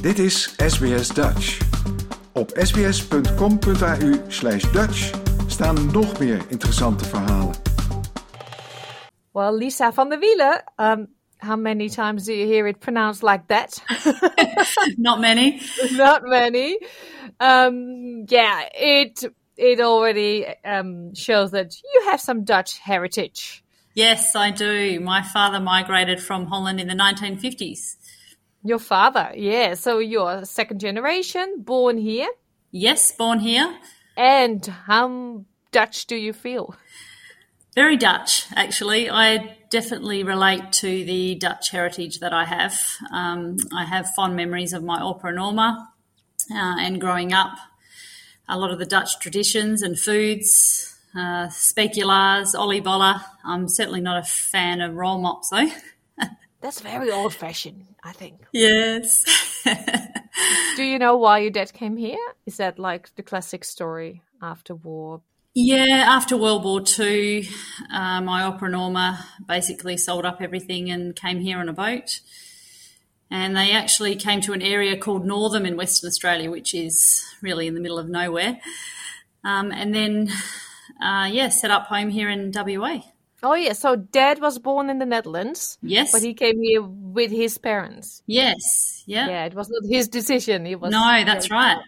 Dit is SBS Dutch. Op sbs.com.au slash Dutch staan nog meer interessante verhalen. Well, Lisa van der Wielen, um, how many times do you hear it pronounced like that? Not many. Not many. Um, yeah, it it already um, shows that you have some Dutch heritage. Yes, I do. My father migrated from Holland in the 1950s. Your father, yeah. So you're second generation, born here. Yes, born here. And how Dutch do you feel? Very Dutch, actually. I definitely relate to the Dutch heritage that I have. Um, I have fond memories of my opa norma uh, and growing up. A lot of the Dutch traditions and foods, uh, speculaas, oliebollen. I'm certainly not a fan of roll mops, though. That's very old fashioned, I think. Yes. Do you know why your dad came here? Is that like the classic story after war? Yeah, after World War II, uh, my opera Norma basically sold up everything and came here on a boat. And they actually came to an area called Northam in Western Australia, which is really in the middle of nowhere. Um, and then, uh, yeah, set up home here in WA. Oh, yeah. So dad was born in the Netherlands. Yes. But he came here with his parents. Yes. Yeah. Yeah, it was not his decision. It was No, that's right.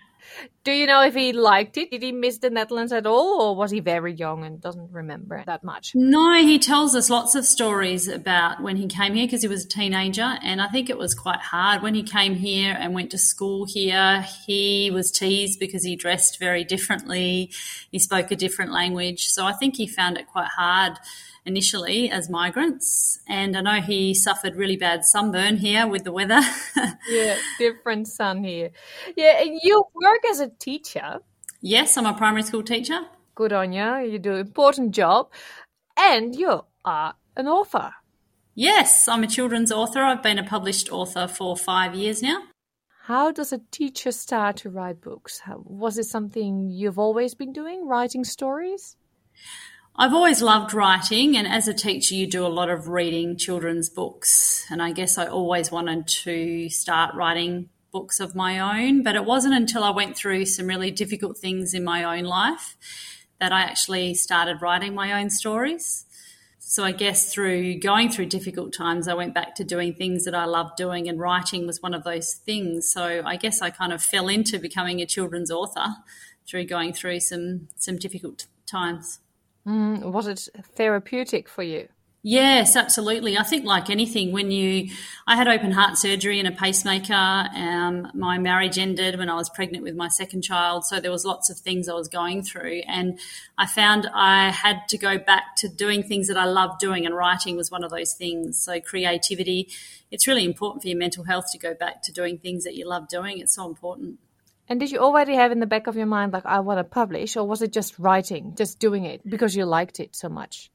Do you know if he liked it? Did he miss the Netherlands at all, or was he very young and doesn't remember that much? No, he tells us lots of stories about when he came here because he was a teenager, and I think it was quite hard when he came here and went to school here. He was teased because he dressed very differently, he spoke a different language, so I think he found it quite hard initially as migrants. And I know he suffered really bad sunburn here with the weather. yeah, different sun here. Yeah, and you work as a teacher. yes, I'm a primary school teacher. Good on you. You do an important job. And you are an author. Yes, I'm a children's author. I've been a published author for five years now. How does a teacher start to write books? Was it something you've always been doing, writing stories? I've always loved writing, and as a teacher, you do a lot of reading children's books. And I guess I always wanted to start writing books of my own, but it wasn't until I went through some really difficult things in my own life that I actually started writing my own stories. So I guess through going through difficult times, I went back to doing things that I loved doing, and writing was one of those things. So I guess I kind of fell into becoming a children's author through going through some some difficult times. Mm, was it therapeutic for you? Yes, absolutely. I think, like anything, when you, I had open heart surgery and a pacemaker. Um, my marriage ended when I was pregnant with my second child, so there was lots of things I was going through, and I found I had to go back to doing things that I loved doing, and writing was one of those things. So creativity, it's really important for your mental health to go back to doing things that you love doing. It's so important. And did you already have in the back of your mind, like, I want to publish, or was it just writing, just doing it because you liked it so much?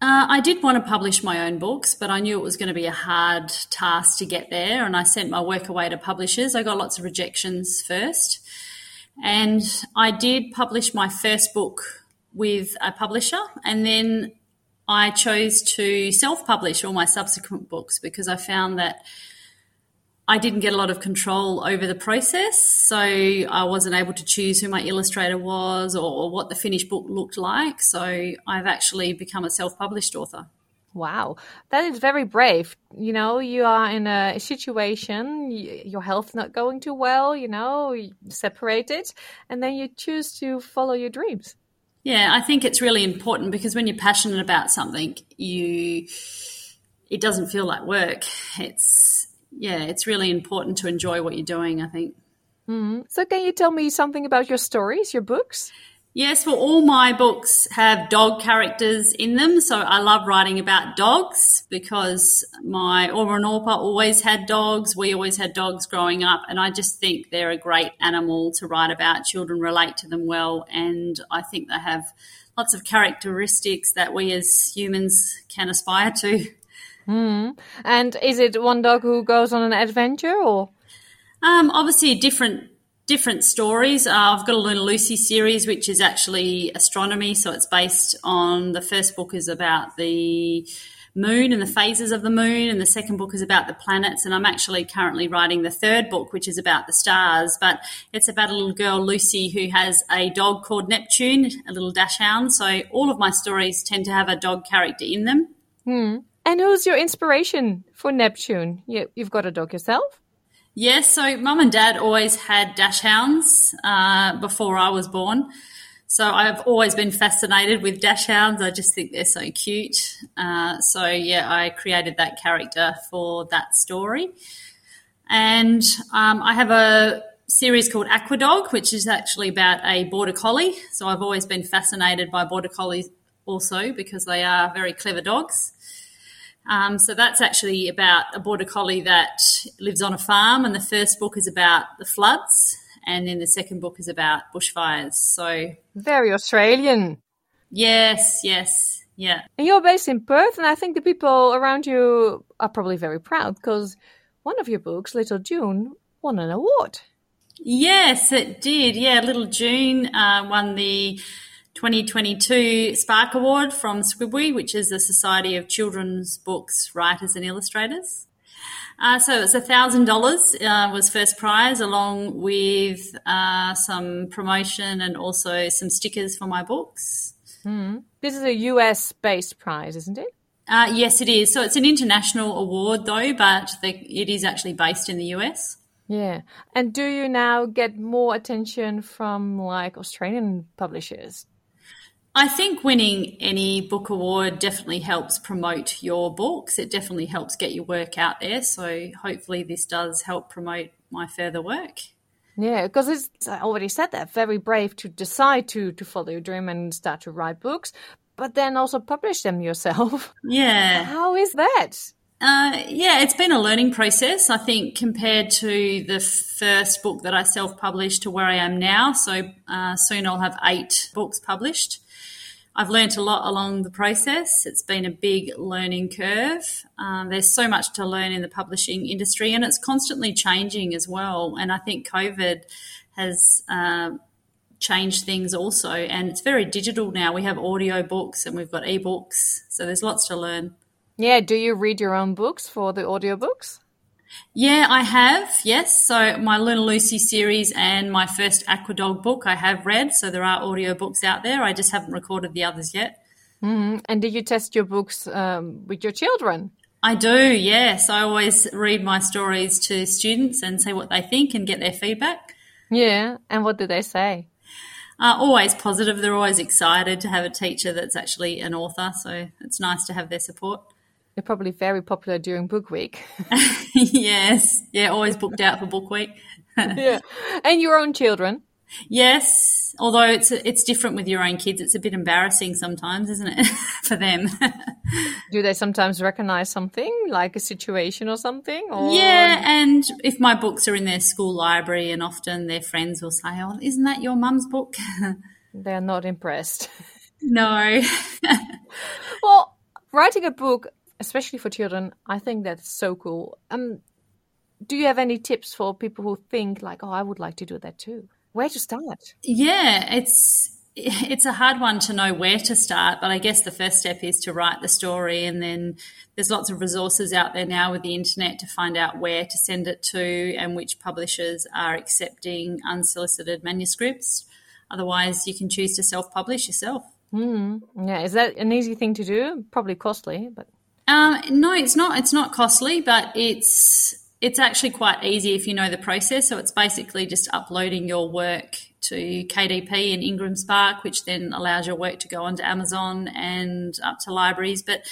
Uh, I did want to publish my own books, but I knew it was going to be a hard task to get there. And I sent my work away to publishers. I got lots of rejections first. And I did publish my first book with a publisher. And then I chose to self publish all my subsequent books because I found that I didn't get a lot of control over the process, so I wasn't able to choose who my illustrator was or what the finished book looked like. So I've actually become a self published author. Wow, that is very brave. You know, you are in a situation, your health not going too well, you know, separated, and then you choose to follow your dreams. Yeah, I think it's really important because when you're passionate about something, you it doesn't feel like work. It's yeah, it's really important to enjoy what you're doing, I think. Mm-hmm. So, can you tell me something about your stories, your books? Yes, well, all my books have dog characters in them. So I love writing about dogs because my Oma and Opa always had dogs. We always had dogs growing up. And I just think they're a great animal to write about. Children relate to them well. And I think they have lots of characteristics that we as humans can aspire to. Mm. And is it one dog who goes on an adventure or? Um, obviously, different different stories. Uh, I've got a Luna Lucy series, which is actually astronomy. So it's based on the first book is about the moon and the phases of the moon, and the second book is about the planets. And I'm actually currently writing the third book, which is about the stars. But it's about a little girl, Lucy, who has a dog called Neptune, a little dachshund. So all of my stories tend to have a dog character in them. Hmm. And who's your inspiration for Neptune? You, you've got a dog yourself? Yes, so mum and dad always had dachshunds uh, before I was born. So I've always been fascinated with dachshunds. I just think they're so cute. Uh, so yeah, I created that character for that story. And um, I have a series called Aquadog, which is actually about a border collie. So I've always been fascinated by border collies also because they are very clever dogs. Um, so that's actually about a border collie that lives on a farm, and the first book is about the floods, and then the second book is about bushfires. So very Australian. Yes, yes, yeah. And you're based in Perth, and I think the people around you are probably very proud because one of your books, Little Dune, won an award. Yes, it did. Yeah, Little Dune uh, won the 2022 Spark Award from SCBWI, which is the Society of Children's Books Writers and Illustrators. Uh, so it's $1,000 uh, was first prize along with uh, some promotion and also some stickers for my books. Mm. This is a US based prize, isn't it? Uh, yes, it is. So it's an international award though, but the, it is actually based in the US. Yeah. And do you now get more attention from like Australian publishers? I think winning any book award definitely helps promote your books. It definitely helps get your work out there. So hopefully, this does help promote my further work. Yeah, because it's I already said that very brave to decide to to follow your dream and start to write books, but then also publish them yourself. Yeah, how is that? Uh, yeah, it's been a learning process. I think compared to the first book that I self published to where I am now. So uh, soon I'll have eight books published. I've learnt a lot along the process. It's been a big learning curve. Um, there's so much to learn in the publishing industry, and it's constantly changing as well. And I think COVID has uh, changed things also, and it's very digital now. We have audio books and we've got ebooks, so there's lots to learn. Yeah, do you read your own books for the audiobooks? Yeah, I have. Yes. So my Little Lucy series and my first Aquadog book I have read. So there are audio books out there. I just haven't recorded the others yet. Mm-hmm. And did you test your books um, with your children? I do, yes. I always read my stories to students and see what they think and get their feedback. Yeah. And what do they say? Uh, always positive. They're always excited to have a teacher that's actually an author. So it's nice to have their support. They're probably very popular during book week. yes. Yeah, always booked out for book week. yeah. And your own children? Yes. Although it's it's different with your own kids. It's a bit embarrassing sometimes, isn't it, for them? Do they sometimes recognize something, like a situation or something? Or... Yeah, and if my books are in their school library and often their friends will say, Oh, isn't that your mum's book? They're not impressed. No. well, writing a book especially for children, I think that's so cool. Um, do you have any tips for people who think like, oh, I would like to do that too? Where to start? Yeah, it's it's a hard one to know where to start, but I guess the first step is to write the story, and then there's lots of resources out there now with the internet to find out where to send it to and which publishers are accepting unsolicited manuscripts. Otherwise, you can choose to self-publish yourself. Mm, yeah, is that an easy thing to do? Probably costly, but um, no, it's not. It's not costly, but it's it's actually quite easy if you know the process. So it's basically just uploading your work to KDP and IngramSpark, which then allows your work to go onto Amazon and up to libraries. But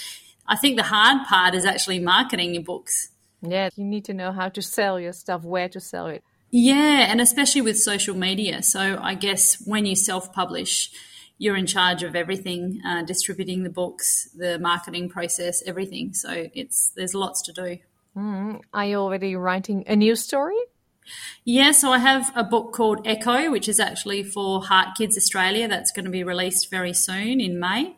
I think the hard part is actually marketing your books. Yeah, you need to know how to sell your stuff, where to sell it. Yeah, and especially with social media. So I guess when you self publish, you're in charge of everything, uh, distributing the books, the marketing process, everything. So it's there's lots to do. Mm. Are you already writing a new story? Yeah, so I have a book called Echo, which is actually for Heart Kids Australia. That's going to be released very soon in May.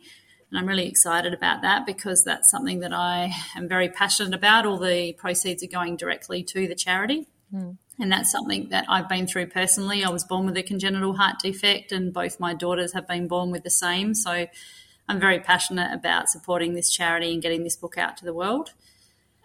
And I'm really excited about that because that's something that I am very passionate about. All the proceeds are going directly to the charity. Mm. And that's something that I've been through personally. I was born with a congenital heart defect, and both my daughters have been born with the same. So I'm very passionate about supporting this charity and getting this book out to the world.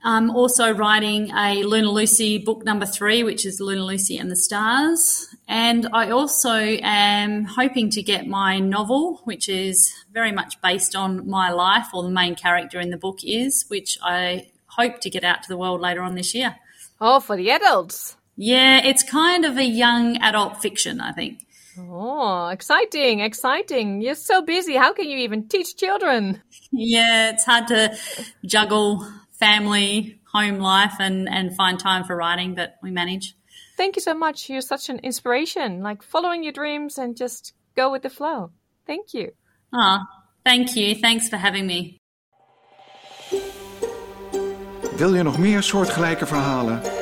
I'm also writing a Luna Lucy book number three, which is Luna Lucy and the Stars. And I also am hoping to get my novel, which is very much based on my life, or the main character in the book is, which I hope to get out to the world later on this year. Oh, for the adults. Yeah, it's kind of a young adult fiction, I think. Oh, exciting, exciting. You're so busy. How can you even teach children? Yeah, it's hard to juggle family, home life, and, and find time for writing, but we manage. Thank you so much. You're such an inspiration, like following your dreams and just go with the flow. Thank you. Ah, oh, thank you. Thanks for having me. Wil je nog meer soortgelijke verhalen?